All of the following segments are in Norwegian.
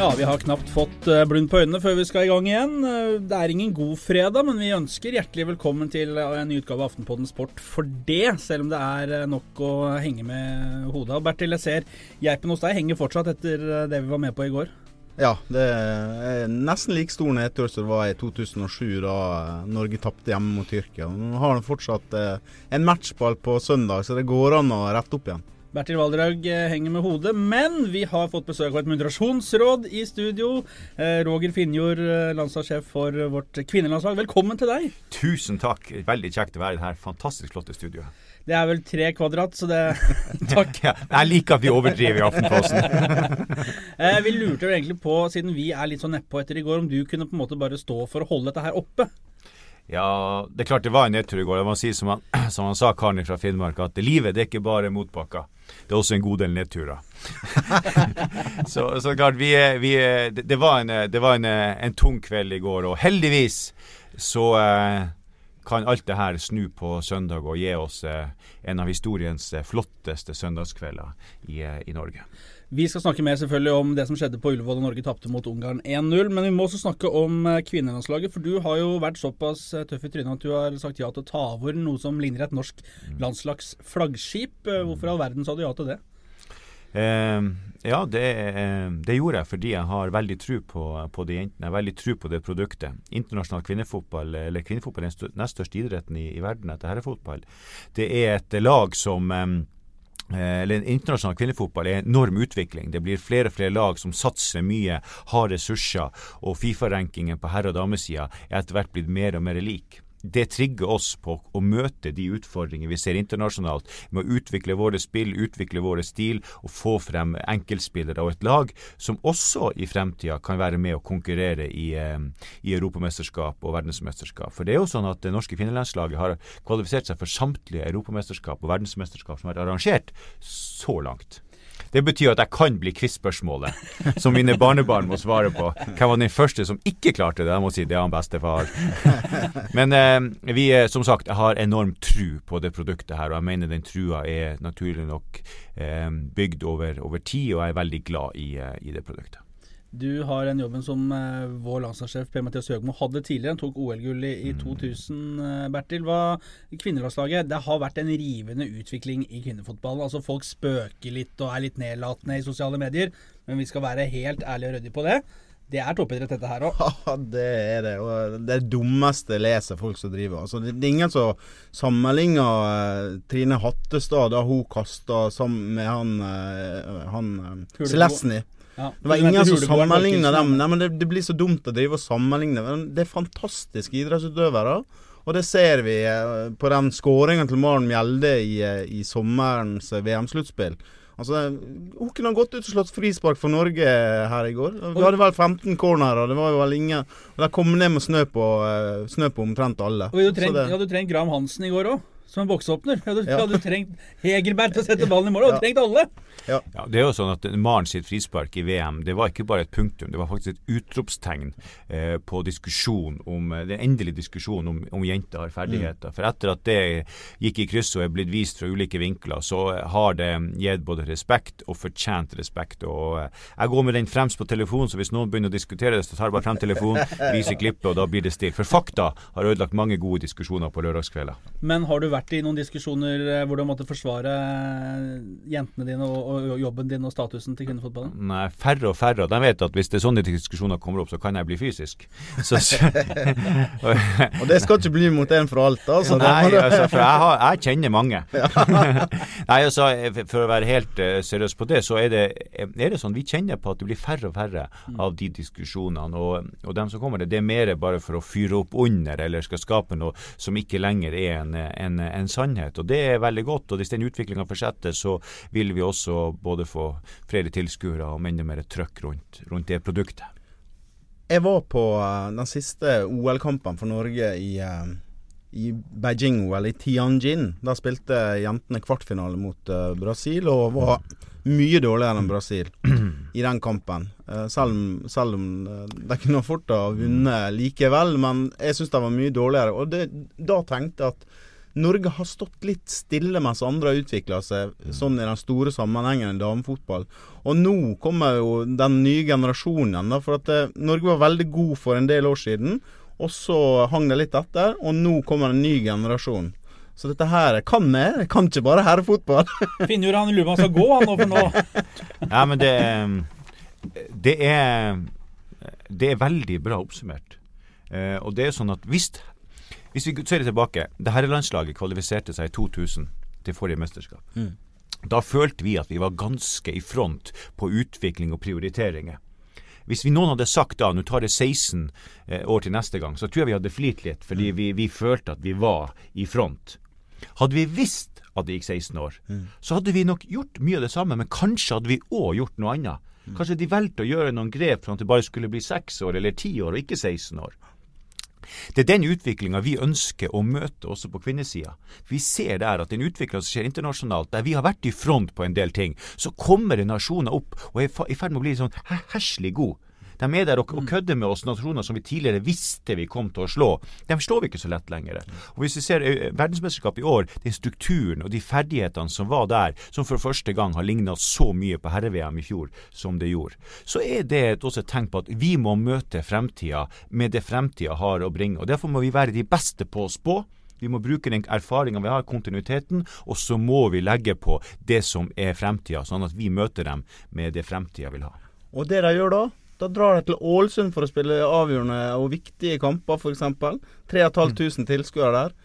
Ja, vi har knapt fått eh, blund på øynene før vi skal i gang igjen. Eh, det er ingen god fredag, men vi ønsker hjertelig velkommen til eh, en ny utgave av Aftenpodden Sport for det, selv om det er nok å henge med hodet. av. Bertil, jeg ser geipen hos deg henger fortsatt etter det vi var med på i går. Ja, det er nesten like stor nedtur som det var i 2007, da Norge tapte hjemme mot Tyrkia. Nå har han fortsatt en matchball på søndag, så det går an å rette opp igjen. Bertil Valdraug eh, henger med hodet, men vi har fått besøk av et moderasjonsråd i studio. Eh, Roger Finjord, eh, landslagssjef for vårt kvinnelandslag. Velkommen til deg. Tusen takk. Veldig kjekt å være i dette fantastisk flotte studioet. Det er vel tre kvadrat, så det Takk. ja, jeg liker at vi overdriver i Aftenposten. vi lurte jo egentlig på, siden vi er litt sånn nedpå etter i går, om du kunne på en måte bare stå for å holde dette her oppe? Ja, det er klart det var en nedtur i går. Jeg må si som han, som han sa, karen fra Finnmark, at livet det er ikke bare motbakker. Det er også en god del nedturer. så, så, klart, vi, vi, det, det, var, en, det var en, en, tung kveld i går. Og heldigvis så eh, kan alt det her snu på søndag og gi oss eh, en av historiens eh, flotteste søndagskvelder i, eh, i Norge. Vi skal snakke mer selvfølgelig om det som skjedde på Ullevål da Norge tapte mot Ungarn 1-0. Men vi må også snakke om eh, kvinnelandslaget. For du har jo vært såpass eh, tøff i trynet at du har sagt ja til å ta over noe som ligner et norsk landslags landslagsflaggskip. Eh, hvorfor i all verden sa du ja til det? Eh, ja, det, det, gjorde jeg fordi jeg har veldig tro på, på de jentene. Jeg har veldig tro på det produktet. Internasjonal kvinnefotball eller kvinnefotball er den nest største idretten i, i verden etter herrefotball. Det er et lag som Eh, eller Internasjonal kvinnefotball er en enorm utvikling. Det blir flere og flere lag som satser mye, har ressurser, og Fifa-rankingen på herre- og damesida er etter hvert blitt mer og mer lik det trigger oss på å møte de utfordringer vi ser internasjonalt, med å utvikle våre spill, utvikle våre stil og få frem enkeltspillere og et lag som også i fremtida kan være med å konkurrere i, eh, i europamesterskap og verdensmesterskap. For det er jo sånn at det norske kvinnelandslaget har kvalifisert seg for samtlige europamesterskap og verdensmesterskap som har vært arrangert så langt. Det betyr at jeg kan bli quiz-spørsmålet som mine barnebarn må svare på. Hvem var den første som ikke klarte det? Jeg må si det er han bestefar. Men eh, vi er som sagt, har enorm tru på det produktet her, og jeg mener den trua er naturlig nok eh, bygd over, over, tid, og jeg er veldig glad i, eh, i det produktet. Du har den jobben som eh, vår landslagssjef Per-Mathias Høgmo hadde tidligere. Han tok OL-gull i, i, 2000. Mm. Eh, Bertil, hva kvinnelandslaget Det har vært en rivende utvikling i kvinnefotballen. Altså Folk spøker litt og er litt nedlatende i sosiale medier, men vi skal være helt ærlige og ryddige på det. Det er toppidrett, dette her òg. Ja, det er det. Og det dummeste leser folk som driver. Altså, det, er ingen som sammenligner uh, Trine Hattestad da hun kasta sammen med han, han Selesny. Ja. Det var ingen som sammenligna dem. Nei, men det, det, blir så dumt å drive og sammenligne. Det er fantastiske idrettsutøvere. Og det ser vi eh, på den skåringen til Maren Mjelde i, eh, i sommerens eh, VM-sluttspill. Altså, Hun kunne ha gått ut og slått frispark for Norge her i går. Vi hadde vel 15 cornerer, og det var vel ingen Og de kom ned med snø på, snø på omtrent alle. Og du trengte, ja, du trengte Graham Hansen i går òg som en boksåpner. Du ja. hadde trengt Hegerberg til å sette ballen i mål. Du hadde trengt alle. Ja. ja. Det er jo sånn at Maren sitt frispark i VM det var ikke bare et punktum, det var faktisk et utropstegn eh, på diskusjon om eh, den endelige diskusjonen om, om jenter har ferdigheter. Mm. For etter at det gikk i kryss og er blitt vist fra ulike vinkler, så har det gitt både respekt og fortjent respekt. Og eh, jeg går med den fremst på telefonen, så hvis noen begynner å diskutere det, så tar jeg bare frem telefonen, viser klippet, og da blir det stille. For fakta har ødelagt mange gode diskusjoner på lørdagskvelder. Men har du vært vært i noen diskusjoner eh, hvor du måtte forsvare jentene dine og, og, jobben din og statusen til kvinnefotballen? Nei, færre og færre. De vet at hvis det er sånne diskusjoner kommer opp, så kan jeg bli fysisk. Så, og det skal ikke bli mot en for alt, altså? Nei, altså, for jeg, har, jeg kjenner mange. Nei, altså, For å være helt uh, seriøs på det, så er det, er det sånn vi kjenner på at det blir færre og færre mm. av de diskusjonene. Og, og dem som kommer, det, det er mer bare for å fyre opp under eller skal skape noe som ikke lenger er en, en, en sannhet. og Det er veldig godt. og Hvis den utviklinga fortsetter, så vil vi også både få flere tilskuere og enda mer trøkk rundt, rundt, det produktet. Jeg var på uh, den siste OL-kampen for Norge i, uh, i Beijing-OL, i Tianjin. Da spilte jentene kvartfinale mot uh, Brasil og var mye dårligere enn Brasil i den kampen. selv selv om de kunne fort ha vunnet likevel, men jeg syns de var mye dårligere. Og det, da tenkte jeg at Norge har stått litt stille mens andre har utvikla seg, sånn i den store sammenhengen i damefotball. Og nå kommer jo den nye generasjonen. Da, for at det, Norge var veldig god for en del år siden, og så hang det litt etter. Og nå kommer en ny generasjon. Så dette her kan jeg. Jeg kan ikke bare herrefotball. Finnjord han lurer på om han skal gå han for nå. ja, men det, det er Det er veldig bra oppsummert. Eh, og det er sånn at hvis, hvis vi ser det tilbake Det herrelandslaget kvalifiserte seg i 2000 til forrige mesterskap. Mm. Da følte vi at vi var ganske i front på utvikling og prioriteringer. Hvis vi noen hadde sagt da, nå tar det 16 eh, år til neste gang, så tror jeg vi hadde flirt litt, fordi mm. vi, vi følte at vi var i front. Hadde vi visst at det gikk 16 år, mm. så hadde vi nok gjort mye av det samme, men kanskje hadde vi òg gjort noe annet. Mm. Kanskje de valgte å gjøre noen grep for at det bare skulle bli 6 år eller 10 år, og ikke 16 år. Det er den utviklinga vi ønsker å møte også på kvinnesida. Vi ser der at den utviklinga som skjer internasjonalt, der vi har vært i front på en del ting, så kommer det nasjoner opp og er i ferd med å bli sånn herselig god. De er der og, og kødder med oss nasjoner som vi tidligere visste vi kom til å slå. De slår vi ikke så lett lenger. Og Hvis vi ser eh, verdensmesterskapet i år, den strukturen og de ferdighetene som var der, som for første gang har ligna så mye på herre-VM i fjor som det gjorde, så er det også et tegn på at vi må møte fremtida med det fremtida har å bringe. Og Derfor må vi være de beste på å spå. Vi må bruke den erfaringa vi har, kontinuiteten, og så må vi legge på det som er fremtida, sånn at vi møter dem med det fremtida vil ha. Og det de gjør da, da drar de til Ålesund for å spille avgjørende og viktige kamper, f.eks. 3500 tilskuere der.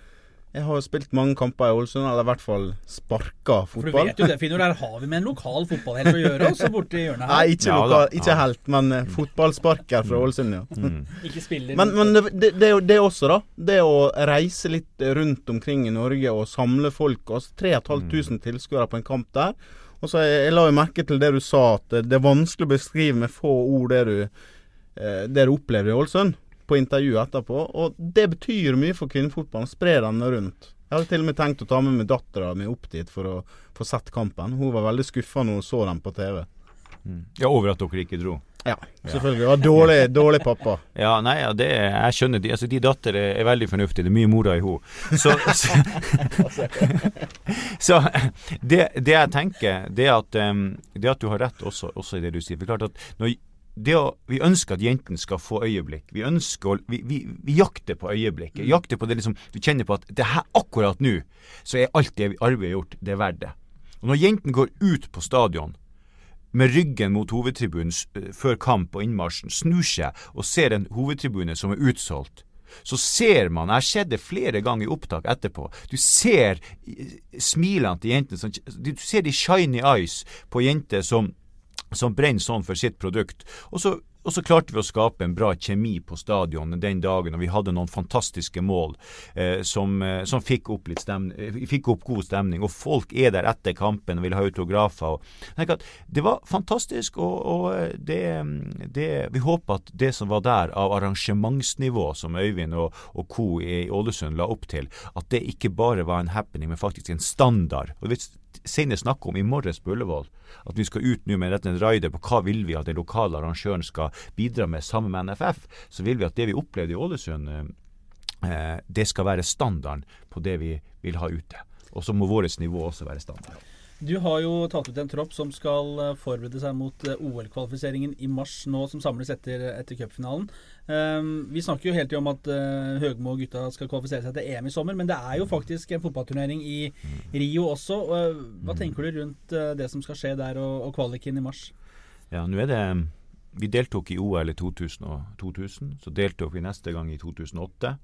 Jeg har jo spilt mange kamper i Ålesund, eller i hvert fall sparka fotball. For du vet jo det, Finor, der har vi med en lokal fotballhelt å gjøre, også borti hjørnet her. Nei, ikke, lokal, ikke helt, men uh, fotballsparker fra Ålesund, ja. Mm. ikke spiller Men, men det, det, det, det også, da. Det å reise litt rundt omkring i Norge og samle folk. Altså 3500 tilskuere på en kamp der. Og så jeg, la jo merke til det du sa, at det er vanskelig å beskrive med få ord det du, eh, det du opplevde i Ålesund, på intervjuet etterpå. Og det betyr mye for kvinnefotballen. Spre den rundt. Jeg hadde til og med tenkt å ta med meg dattera opp dit for å få sett kampen. Hun var veldig skuffa når hun så den på TV. Mm. Ja, over at dere ikke dro? Ja, selvfølgelig. Det var dårlig, dårlig pappa. Ja, nei, ja, det, jeg skjønner de, altså, de datter er, er veldig fornuftige. Det er mye mora i henne. Så, så, så det, det, jeg tenker, det at, um, det at du har rett også, også, i det du sier. For klart at når, å, vi ønsker at jentene skal få øyeblikk. Vi ønsker vi, vi, vi jakter på øyeblikket. Vi Jakter på det liksom, Du kjenner på at det her akkurat nå, så er alt det arbeidet gjort, det er verdt det. Og når jentene går ut på stadion med ryggen mot hovedtribunen eh, før kamp og innmarsjen, snur seg og ser en hovedtribune som er utsolgt, så ser man Jeg har sett det flere ganger i opptak etterpå. Du ser eh, smilene til jentene. Du ser de shiny eyes på jenter som, som brenner sånn for sitt produkt. Og så og så klarte vi å skape en bra kjemi på stadion den dagen, og vi hadde noen fantastiske mål eh, som, eh, som fikk, opp stemning, eh, fikk, opp god stemning. Og folk er der etter kampen og vil ha autografer. Og, det var fantastisk, og, og eh, det, det, vi håper at det som var der av arrangementsnivå, som Øyvind og, og co. i Ålesund la opp til, at det ikke bare var en happening, men faktisk en standard. Og senest snakka om i morges på Ullevål. At vi skal ut nå med dette raider på hva vil vi at den lokale arrangøren skal bidra med sammen med NFF. Så vil vi at det vi opplevde i Ålesund, eh, det skal være standarden på det vi vil ha ute. Og så må vårt nivå også være standard. Du har jo tatt ut en tropp som skal eh, forberede seg mot eh, OL-kvalifiseringen i mars nå, som samles etter, etter cupfinalen. Um, vi snakker jo hele tiden om at uh, Høgmo og gutta skal kvalifisere seg til EM i sommer, men det er jo faktisk en fotballturnering i Rio også. Uh, hva mm. tenker du rundt uh, det som skal skje der, og, og kvaliken i mars? Ja, nå er det Vi deltok i OL i 2000, og 2000 så deltok vi neste gang i 2008.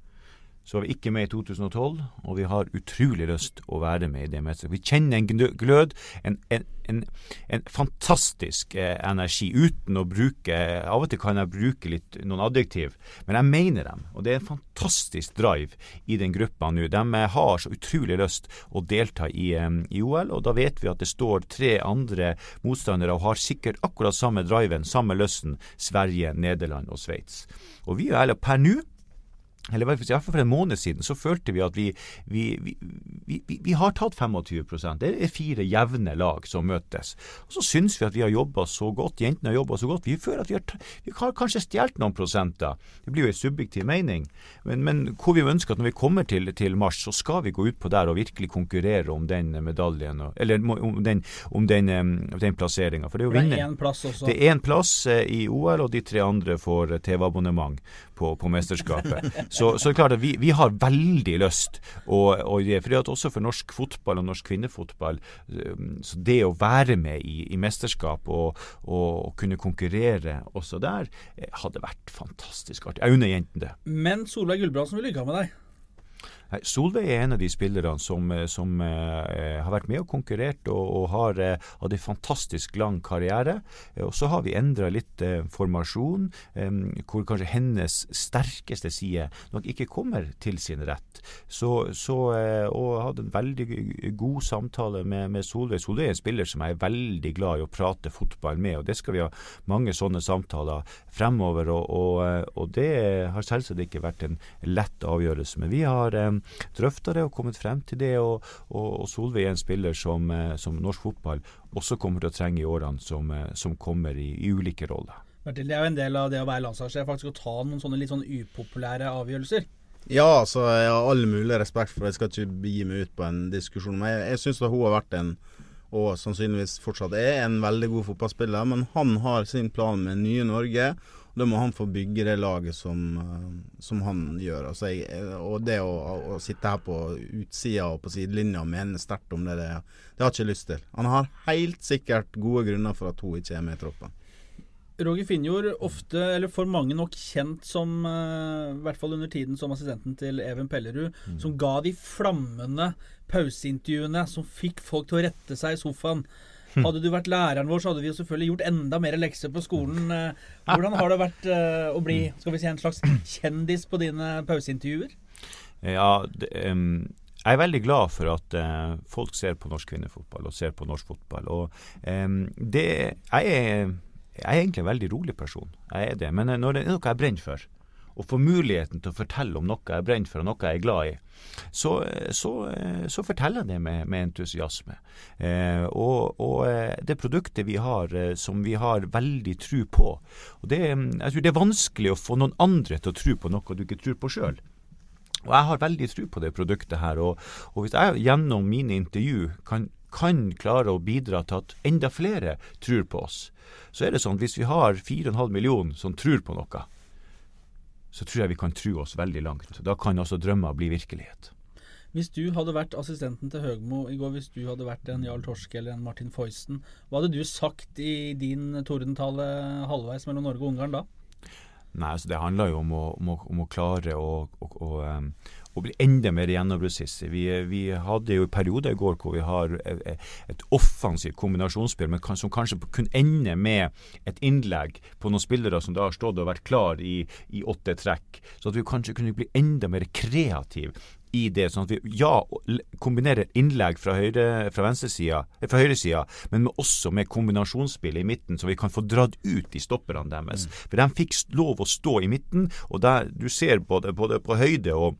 Så var vi ikke med i 2012, og vi har utrolig lyst å være med i det mesterskapet. Vi kjenner en glød, en, en, en, en fantastisk eh, energi, uten å bruke Av og til kan jeg bruke litt noen adjektiv, men jeg mener dem. Og det er en fantastisk drive i den gruppa nå. De eh, har så utrolig lyst å delta i, um, i, OL, og da vet vi at det står tre andre motstandere og har sikkert akkurat samme driven, samme lysten, Sverige, Nederland og Sveits. Og vi er per nå eller i hvert fall for en måned siden, så følte vi at vi, vi, vi, vi, har tatt 25% Det er fire jevne lag som møtes. Og Så syns vi at vi har jobba så godt, jentene har jobba så godt. Vi føler at vi har, har kanskje stjålet noen prosenter. Det blir jo en subjektiv mening. Men, men, hvor vi ønsker at når vi kommer til, til mars, så skal vi gå ut på der og virkelig konkurrere om den medaljen, eller om den, om den, den plasseringa. For det er jo vinner. Det er én plass plass eh, i OL, og de tre andre får TV-abonnement på, på, mesterskapet. Så, så det er klart at vi, vi har veldig lyst å, å fordi at også for norsk fotball og norsk kvinnefotball, så det å være med i, i mesterskap og, og, og, kunne konkurrere også der, eh, hadde vært fantastisk artig. Jeg unner jentene det. Men Solveig Gulbrandsen vil ikke ha med deg? Solveig er en av de spillerne som, eh, som uh, har vært med og konkurrert og, og har uh, hatt en fantastisk lang karriere. Og Så har vi endra litt formasjon, hvor kanskje hennes sterkeste side nok ikke kommer til sin rett. Så, så og hadde en veldig god samtale med, med Solveig. Solveig er en spiller som jeg er veldig glad i å prate fotball med, og det skal vi ha mange sånne samtaler fremover. Og, og, og det har selvsagt ikke vært en lett avgjørelse. Men vi har um, drøfta det og kommet frem til det. Og, og, og Solveig er en spiller som, eh, som, norsk fotball også kommer til å trenge i årene som, eh, som kommer i, i, ulike roller. Bertil, det er jo en del av det å være landslagssjef, faktisk å ta noen sånne litt sånn upopulære avgjørelser. Ja, altså, jeg har all mulig respekt for det. Jeg skal ikke begi meg ut på en diskusjon. Men jeg, jeg syns hun har vært en, og sannsynligvis fortsatt er, en veldig god fotballspiller. Men han har sin plan med nye Norge. Da må han få bygge det laget som, eh, som han gjør. Altså jeg, og det å, å, sitte her på utsida og på sidelinja og mene sterkt om det, det, det har jeg ikke lyst til. Han har helt sikkert gode grunner for at hun ikke er med i troppen. Roger Finjord, ofte, eller for mange nok kjent som, uh, i hvert fall under tiden som assistenten til Even Pellerud, mm. som ga de flammende pauseintervjuene som fikk folk til å rette seg i sofaen. Hm. Hadde du vært læreren vår, så hadde vi jo selvfølgelig gjort enda mer lekser på skolen. Eh, hvordan har det vært eh, å bli skal vi si, en slags kjendis på dine pauseintervjuer? Ja, det, um, jeg er veldig glad for at uh, folk ser på norsk kvinnefotball og ser på norsk fotball. Og um, det, jeg, er, jeg er egentlig en veldig rolig person, jeg er det. Men når det er noe jeg brenner for, og får muligheten til å fortelle om noe jeg brenner for og noe jeg er glad i, så, så, så forteller jeg det med, med entusiasme. Eh, og, og, eh, det produktet vi har eh, som vi har veldig tro på og det, Jeg tror det er vanskelig å få noen andre til å tro på noe du ikke tror på sjøl. Og jeg har veldig tro på det produktet her. Og, og hvis jeg gjennom mine intervju kan, kan klare å bidra til at enda flere tror på oss, så er det sånn at hvis vi har 4,5 millioner som tror på noe, så tror jeg vi kan tro oss veldig langt. Da kan også drømmer bli virkelighet. Hvis du hadde vært assistenten til Høgmo i går, hvis du hadde vært en Jarl Torske eller en Martin Foysten, hva hadde du sagt i din tordentale halvveis mellom Norge og Ungarn da? Nei, altså Det handler jo om å, om å, om å klare å, å, å bli enda mer gjennombruddssissig. Vi, vi, hadde jo perioder i går hvor vi har et offensivt kombinasjonsspill, men som kanskje kunne ende med et innlegg på noen spillere som da har stått og vært klar i, i åtte trekk. Så at vi kanskje kunne bli enda mer kreative i det, sånn at vi ja, kombinerer innlegg fra, høyre, fra venstresida, eh, fra høyresida, men med også med kombinasjonsspill i midten, så vi kan få dratt ut de stopperne deres. Mm. For de fikk lov å stå i midten, og der du ser både, både på høyde og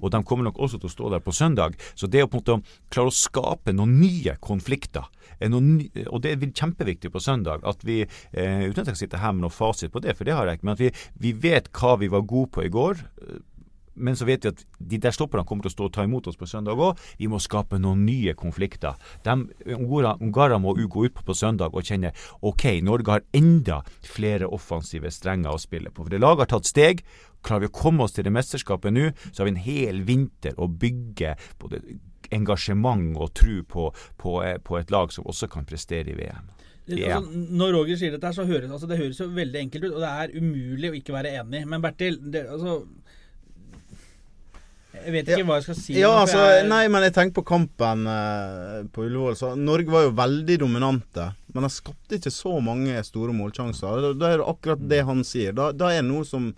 Og de kommer nok også til å stå der på søndag. Så det å på en måte klare å skape noen nye konflikter, ny, og det er kjempeviktig på søndag at vi, eh, uten at jeg skal sitte her med noen fasit på det, for det har jeg ikke, men at vi, vi vet hva vi var gode på i går. Men så vet vi at de der stopperne kommer til å stå og ta imot oss på søndag òg. Vi må skape noen nye konflikter. Ungarer må gå ut på, på søndag og kjenne OK, Norge har enda flere offensive strenger å spille på. For det laget har tatt steg. Klarer vi å komme oss til det mesterskapet nå, så har vi en hel vinter å bygge både engasjement og tro på, på, på et lag som også kan prestere i VM. Altså, når Roger sier dette, så høres altså, det høres jo veldig enkelt ut, og det er umulig å ikke være enig. Men Bertil, det, altså jeg vet ikke ja. hva jeg skal si. Ja, altså, jeg... Nei, men jeg tenker på kampen eh, på Ullevål. Norge var jo veldig dominante. Men de skapte ikke så mange store målsjanser. Da, da er det akkurat det han sier. Da, da er det noe som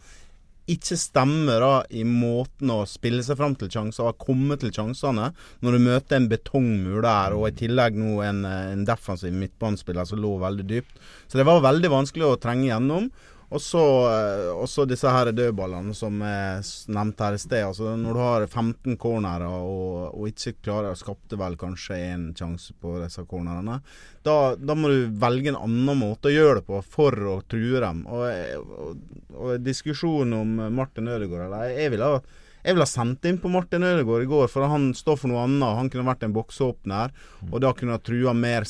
ikke stemmer da i måten å spille seg fram til sjanser og komme til sjansene. Når du møter en betongmur der, og i tillegg nå en, en defensiv midtbanespiller som lå veldig dypt. Så det var veldig vanskelig å trenge gjennom. Og så eh, disse her dødballene som er nevnt her i sted. Altså Når du har 15 cornerer og, og ikke klarer å skapte vel kanskje én sjanse på disse cornerene, da, da, må du velge en annen måte å gjøre det på for å true dem. Og, og, og diskusjonen om Martin Ødegaard eller Jeg ville ha jeg ville ha sendt inn på Martin Ødegaard i går, for han står for noe annet. Han kunne vært en boksåpner, og da kunne ha trua mer,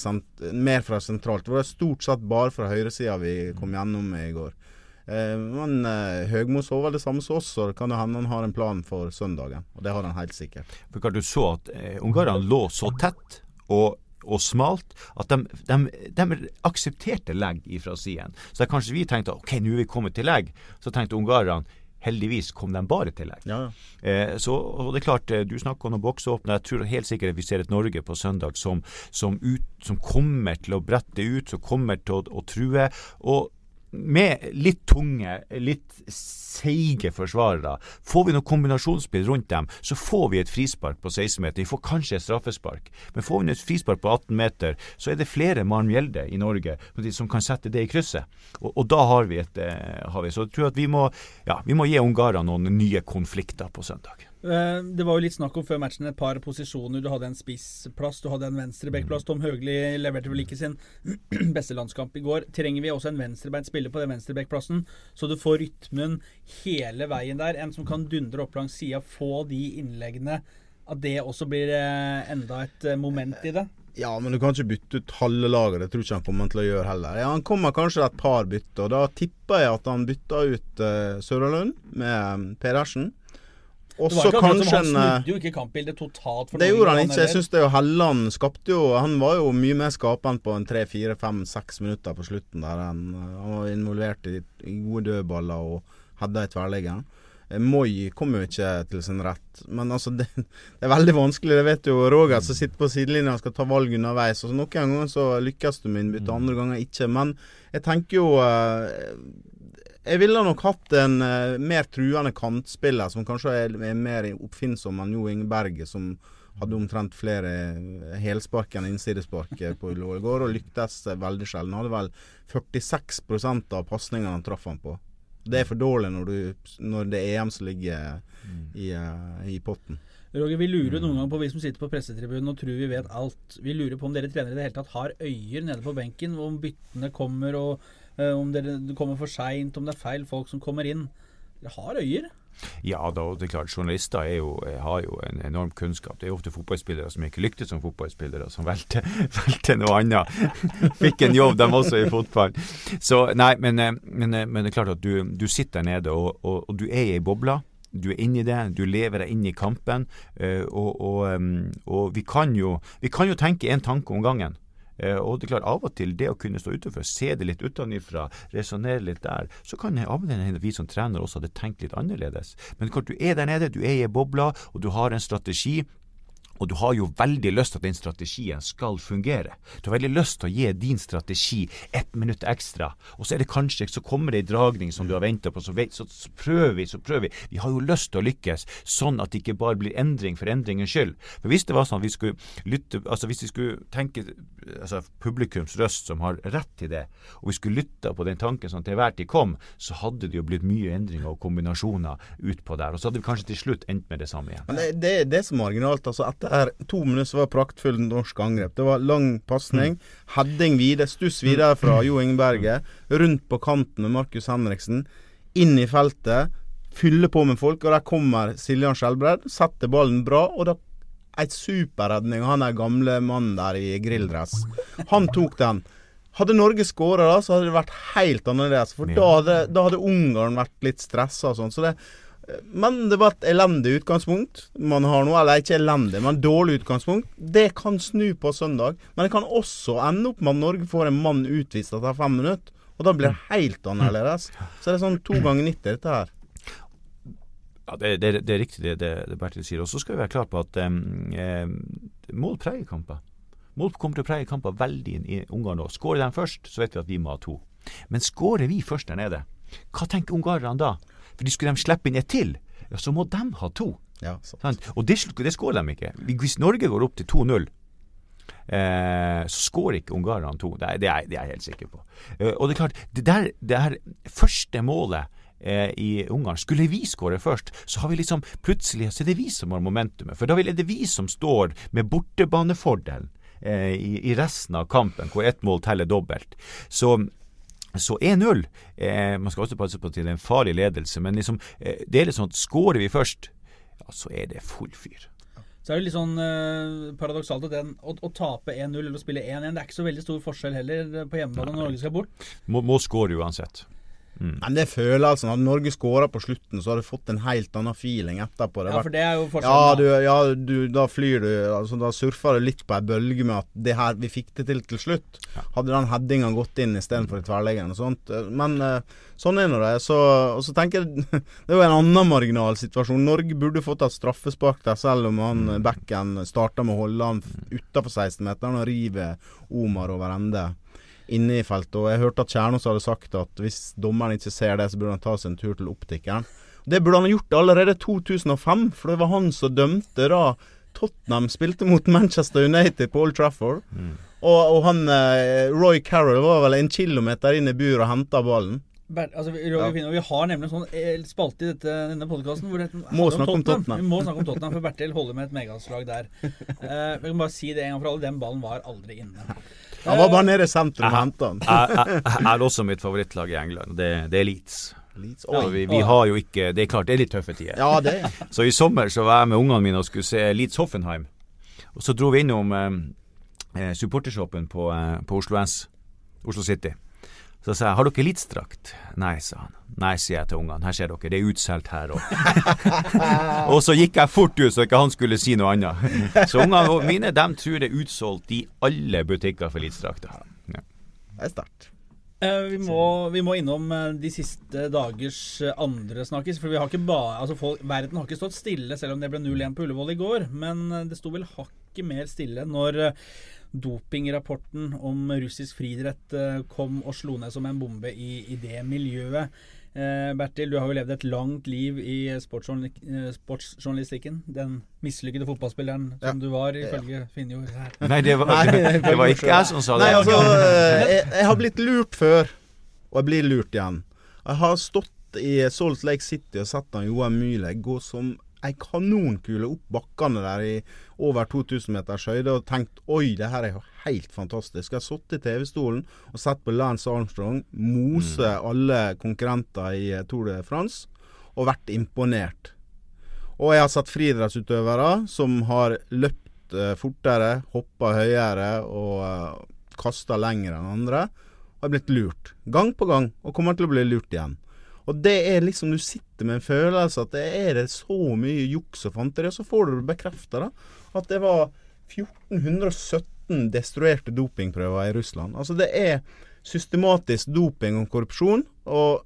mer, fra sentralt. Det var stort sett bare fra høyresida vi kom gjennom i går. Eh, men eh, Høgmo så vel det samme som oss, så det kan jo hende han har en plan for søndagen. Og det har han helt sikkert. For Du så at eh, ungarerne lå så tett. og og smalt, at de, de, de aksepterte legg fra siden. Så kanskje vi tenkte ok, nå er vi kommet til legg. Så tenkte ungarerne heldigvis kom de bare til legg. Ja, eh, så, og det er klart, Du snakker om å boksåpne. Jeg tror helt sikkert vi ser et Norge på søndag som, som, ut, som kommer til å brette ut, som kommer til å, å true. Og med litt tunge, litt seige forsvarere. Får vi noe kombinasjonsspill rundt dem, så får vi et frispark på 16 meter. Vi får kanskje et straffespark. Men får vi et frispark på 18 meter, så er det flere Maren Mjelde i Norge som kan sette det i krysset. Og, og da har vi et eh, har vi. Så jeg tror at vi må, ja, vi må gi ungarerne noen nye konflikter på søndag. Eh, det var jo litt snakk om før matchen et par posisjoner. Du hadde en spissplass, du hadde en venstrebekkplass. Tom Høgli leverte vel ikke sin beste landskamp i går. Trenger vi også en venstrebeint spiller på den venstrebekkplassen, så du får rytmen hele veien der? En som kan dundre opp langs sida, få de innleggene. At det også blir eh, enda et eh, moment i det? Ja, men du kan ikke bytte ut halve laget. Det tror ikke han kommer til å gjøre heller. Ja, Han kommer kanskje et par bytter. Da tipper jeg at han bytter ut uh, Søralund med Pedersen. Og så kanskje Han snudde jo ikke kampbildet totalt. det gjorde han ikke. Jeg syns det jo Helland skapte jo Han var jo mye mer skapende på en tre, fire, fem, seks minutter på slutten der. Han, han var involvert i, gode dødballer og hadde i tverrligger. Eh, Moi kom jo ikke til sin rett. Men altså, det, det, er veldig vanskelig. Det vet jo Roger som sitter på sidelinja og skal ta valg underveis. Og Noen ganger så lykkes du med innbytte, andre ganger ikke. Men jeg tenker jo jeg ville nok hatt en uh, mer truende kantspiller, som kanskje er, er mer oppfinnsom enn Jo Inge Berge, som hadde omtrent flere eh, helspark enn innsidespark eh, på Ullevål i går, og lyktes veldig sjelden. Hadde vel 46% av pasningene han traff han på. Det er for dårlig når, du, når det er EM som ligger i, uh, i potten. Roger, Vi lurer noen ganger på vi som sitter på pressetribunen og tror vi vet alt. Vi lurer på om dere trenere i det hele tatt har øyer nede på benken, om byttene kommer og om dere kommer for seint, om det er feil folk som kommer inn. Dere har øyer? Ja, da, det er klart. Journalister er jo, har jo en enorm kunnskap. Det er jo ofte fotballspillere som ikke lyktes som fotballspillere, som valgte, noe annet. Fikk en jobb, dem også, i fotball. Så nei, men, eh, men, eh, men det er klart at du, du sitter der nede, og, og, og, du er i bobla. Du er inni det, du lever deg inn i kampen. Og, og vi, kan jo, vi kan jo tenke én tanke om gangen. Eh, og det er klart, av og til det å kunne stå utenfor, se det litt utenfra, resonnere litt der, så kan av og til vi som trener også hadde tenkt litt annerledes. Men klart, du er der nede, du er i ei boble, og du har en strategi. Og du har jo veldig lyst til at den strategien skal fungere. Du har veldig lyst til å gi din strategi ett minutt ekstra. Og så er det kanskje, så kommer det en dragning som du har venta på, så, vet, så, prøver vi, så prøver vi. Vi har jo lyst til å lykkes, sånn at det ikke bare blir endring for endringens skyld. For hvis det var sånn at vi skulle lytte, altså hvis vi skulle tenke altså publikums røst som har rett til det, og vi skulle lytte på den tanken som til enhver tid kom, så hadde det jo blitt mye endringer og kombinasjoner utpå der. Og så hadde vi kanskje til slutt endt med det samme igjen. Men det, det, det er så marginalt. altså Etter to minutter så var praktfullt norsk angrep. Det var lang pasning, heading videre, stuss videre fra Jo Ingeberget, rundt på kanten med Markus Henriksen, inn i feltet, fylle på med folk, og der kommer Siljan Skjelbred, setter ballen bra, og da ei superredning. Han er gamle mannen der i grilldress. Han tok den. Hadde Norge skåra da, så hadde det vært helt annerledes. For da hadde, da hadde Ungarn vært litt stressa og sånn. Så det, men det var et elendig utgangspunkt man har nå. Eller ikke elendig, men dårlig utgangspunkt. Det kan snu på søndag. Men det kan også ende opp med at Norge får en mann utvist etter fem minutter. Og da blir det helt annerledes. Så det er sånn to ganger 90, dette her. Ja, det, det, det er riktig det, det, Bertil sier. Og så skal vi være klar på at eh, mål preger kamper. Mål kommer til å prege kamper veldig i Ungarn nå. Skårer de først, så vet vi at vi må ha to. Men skårer vi først der nede, hva tenker ungarerne da? Fordi Skulle de slippe inn et til, ja, så må de ha to. Ja, sant? Og det, det skårer de ikke. Hvis Norge går opp til 2-0 Eh, så skårer ikke ungarerne to. Det er, det, er, det er, jeg helt sikker på. Eh, og det er klart, det der, det her første målet eh, i Ungarn Skulle vi skåre først, så har vi liksom plutselig så er det vi som har momentumet. For da er det vi som står med bortebanefordelen eh, i, i, resten av kampen, hvor ett mål teller dobbelt. Så så 1-0 eh, Man skal også passe på at det er en farlig ledelse, men liksom, eh, det er litt sånn at skårer vi først, ja, så er det full fyr. Så er det litt sånn eh, paradoksalt at den, å, å tape 1-0 eller å spille 1-1, det er ikke så veldig stor forskjell heller på hjemmebane når Norge skal bort. Må, må skåre uansett. Mm. Men det føler altså Hadde Norge skåra på slutten, så hadde du fått en helt annen feeling etterpå. ja, for det er jo forskjellen. Ja, ja du, da flyr du altså, Da surfer du litt på ei bølge med at det her, vi fikk det til til slutt. Ja. Hadde den headinga gått inn istedenfor tverrleggeren og sånt. Men uh, sånn er nå det. Så, og så tenker jeg Det er jo en annen marginal situasjon. Norge burde fått et straffespark der, selv om han mm. backen starta med å holde han utafor 16-meteren og rive Omar over ende inne i feltet. Og jeg hørte at Kjernos hadde sagt at hvis dommeren ikke ser det, så burde han ta seg en tur til optikeren. Det burde han gjort allerede 2005, for det var han som dømte da Tottenham spilte mot Manchester United på Old Trafford. Mm. Og, og, han eh, Roy Carroll var vel en kilometer inn i buret og henta ballen. Ber, altså, Roy, ja. vi, har nemlig en sånn eh, spalte i dette, denne podkasten hvor det må snakke om Tottenham. Vi må snakke om Tottenham, for Bertil holder med et megaslag der. Uh, vi kan bare si det en gang for alle, den ballen var aldri inne. Han var bare nede i sentrum og henta den. Jeg er også mitt favorittlag i England. Det, det er Leeds. Leeds. Ja, vi, vi, har jo ikke Det er klart det er litt tøffe tider. Ja, det. er. Så i sommer så var jeg med ungene mine og skulle se Leeds Hoffenheim. Og så dro vi innom eh, eh supportershoppen på, eh, på Oslo S, Oslo City. Så sa jeg har dere elitedrakt? Nei, sa han. Nei, sier jeg til ungene. Her ser dere, det er utsolgt her òg. og så gikk jeg fort ut så ikke han skulle si noe annet. så ungene mine de tror det er utsolgt i alle butikker for elitedrakter. Ja. Det er sterkt. Eh, vi, må, vi, må, innom eh, de siste dagers eh, andre snakkis. For bare, altså folk, verden har ikke stått stille, selv om det ble 0-1 på Ullevål i går. Men det sto vel hakket mer stille når dopingrapporten om russisk friidrett kom og slo ned som en bombe i, i det miljøet. Eh, Bertil, du har jo levd et langt liv i sportsjournalistikken. sportsjournalistikken den mislykkede fotballspilleren ja. som du var, ifølge ja. Finnjord her. Nei, det var, det, det var ikke jeg som sa det. Nei, altså, eh, jeg, jeg, har blitt lurt før, og jeg blir lurt igjen. Jeg har stått i Salt Lake City og sett han Johan Myhle gå som ei kanonkule opp bakkene der i over 2000 meters høyde og tenkt oi, det her er jo helt fantastisk. Jeg har sittet i TV-stolen og sett på Lance Armstrong mose mm. alle konkurrenter i eh, Tour de France og vært imponert. Og jeg har sett friidrettsutøvere som har løpt uh, fortere, hoppa høyere og eh, kasta lenger enn andre. Og er blitt lurt. Gang på gang. Og kommer til å bli lurt igjen. Og det er liksom Du sitter med en følelse at det er det så mye juks og fanteri, og så får du det bekrefta, da. At det var 1417 destruerte dopingprøver i Russland. Altså det er systematisk doping og korrupsjon. Og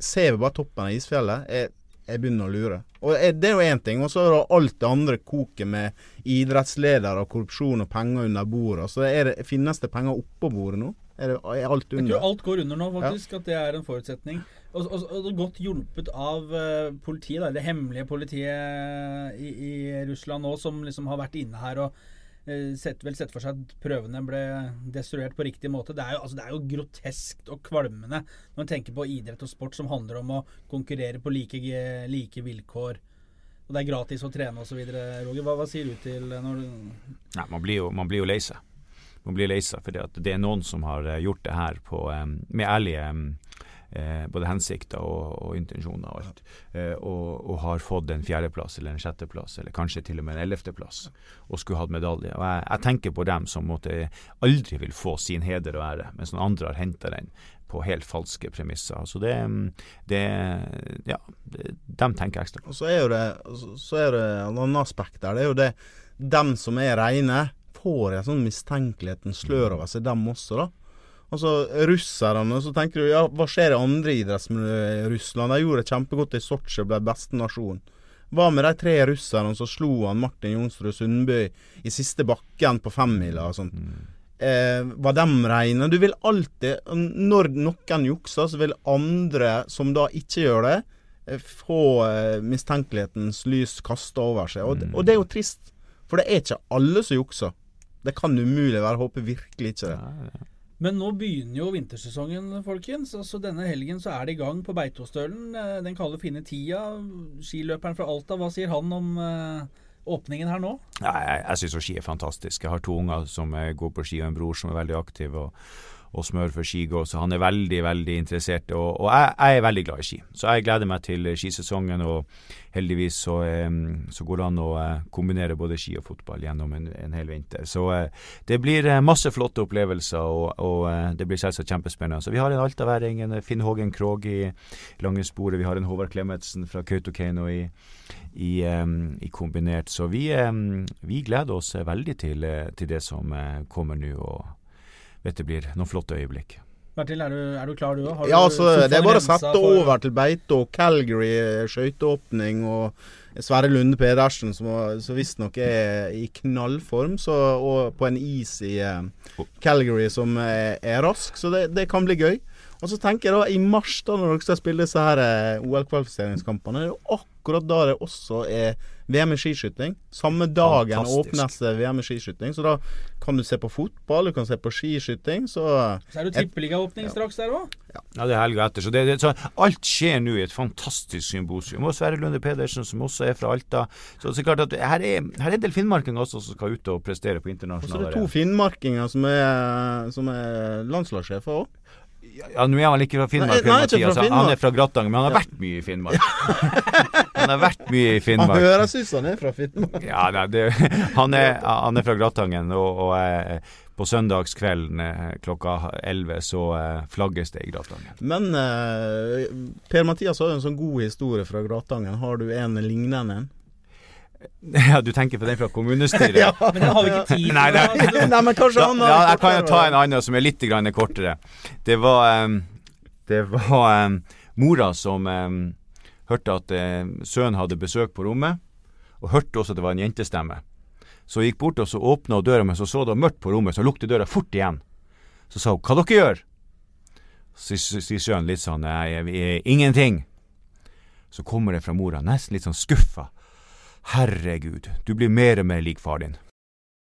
ser vi bare toppen av isfjellet, jeg, jeg begynner å lure. Og Det er jo én ting. Og så er det alt det andre koket med idrettsledere og korrupsjon og penger under bordet. Så det, finnes det penger oppå bordet nå? Er, det, er alt under? Jeg tror alt går under nå, faktisk. Ja. At det er en forutsetning. Og, og, og godt hjulpet av uh, politiet, da, det hemmelige politiet i, i, Russland nå, som liksom har vært inne her og uh, sett, vel sett for seg at prøvene ble destruert på riktig måte. Det er, jo, altså, det er jo groteskt og kvalmende når man tenker på idrett og sport som handler om å konkurrere på like, like vilkår. Og det er gratis å trene osv. Roger, hva, hva, sier du til når du Nei, man blir jo, man blir jo lei seg. Man blir lei seg fordi det er noen som har eh, gjort det her på, med ærlige um, eh, både hensikter og, og, intensjoner og alt. Eh, og, og, har fått en fjerdeplass eller en sjetteplass, eller kanskje til og med en ellevteplass, og skulle hatt medalje. Og jeg, jeg, tenker på dem som måtte aldri vil få sin heder og ære, mens noen andre har henta den på helt falske premisser. Så det, det Ja, det, dem tenker jeg ekstra på. Og så er jo det, så er det en annen aspekt der. Det er jo det dem som er reine, får en sånn mistenkelighetens slør over seg, dem også, da. Altså, russerne, så tenker du ja, hva skjer i andre idrettsmiljøer i Russland? De gjorde det kjempegodt i Sotsji og ble beste nasjon. Hva med de tre russerne som slo han Martin Jonsrud Sundby i siste bakken på femmila og sånt? Mm. Eh, var de reine? Du vil alltid Når noen jukser, så vil andre som da ikke gjør det, eh, få eh, mistenkelighetens lys kasta over seg. Og, mm. og, det er jo trist. For det er ikke alle som jukser. Det kan umulig være. Håper virkelig ikke det. Ja, ja. Men nå begynner jo vintersesongen, folkens. Altså Denne helgen så er det i gang på Beitostølen. Eh, den kalde, fine tida. Skiløperen fra Alta, hva sier han om uh, åpningen her nå? Nei, jeg jeg syns ski er fantastisk. Jeg har to unger som går på ski, og en bror som er veldig aktiv. og og smør for skigå, så han er veldig, veldig interessert. Og, og jeg, jeg, er veldig glad i ski, så jeg gleder meg til skisesongen. Og heldigvis så, så går det an å uh, kombinere både ski og fotball gjennom en, en hel vinter. Så uh, det blir uh, masse flotte opplevelser, og, og det blir selvsagt kjempespennende. Så vi har en altaværing, en Finn Hågen Krog i Langesporet, vi har en Håvard Klemetsen fra Kautokeino i i, i, kombinert. Så vi, vi, gleder oss veldig til, til det som kommer nå. og vet det blir noen flotte øyeblikk. Bertil, er du, er du klar du òg? Ja, altså, det er bare å sette for... over til beite og Calgary skøyteåpning og Sverre Lunde Pedersen, som, som visstnok er i knallform, så, og på en is i uh, Calgary som er, er rask, så det, det, kan bli gøy. Og så tenker jeg da, i mars, da når dere skal spille disse her OL-kvalifiseringskampene, det er jo akkurat da det også er VM i skiskyting. Samme dagen åpnes VM i skiskyting. Så da kan du se på fotball, du kan se på skiskyting. Så, så er det tippeligaåpning ja. straks der òg? Ja. ja. det er helga etter. Så, det, det, så, alt skjer nå i et fantastisk symbosium. Og Sverre Lunde Pedersen, som også er fra Alta. Så, så klart at her er, her er en del finnmarkinger også som skal ut og prestere på internasjonale Og så er det to finnmarkinger som er, som er landslagssjefer òg. Ja, Nå er han ikke fra Finnmark, nei, nei, Mathias. Fra Finnmark. Han er fra Gratangen, men han har vært mye i Finnmark. han har vært mye i Finnmark. Han høres ut som han er fra Finnmark. ja, nei, det, han, er, han, er, fra Gratangen, og, og eh, på søndagskvelden eh, klokka 11 så eh, flagges det i Gratangen. Men eh, Per Mathias har jo en sånn god historie fra Gratangen. Har du en lignende en? Ja, du tenker på den fra kommunestyret? ja, men jeg har vi ikke tid til. Nei, nei, nei, men kanskje han har Ja, jeg kan jo ta en annen som er litt kortere. Det var, um, det var um, mora som um, hørte at uh, sønnen hadde besøk på rommet, og hørte også at det var en jentestemme. Så hun gikk bort og så åpna døra, men så så det var mørkt på rommet, så lukket døra fort igjen. Så sa hun 'hva dere gjør?' Så sier sønnen litt sånn ingenting'. Så kommer det fra mora, nesten litt sånn skuffa. Herregud, du blir mer og mer lik far din.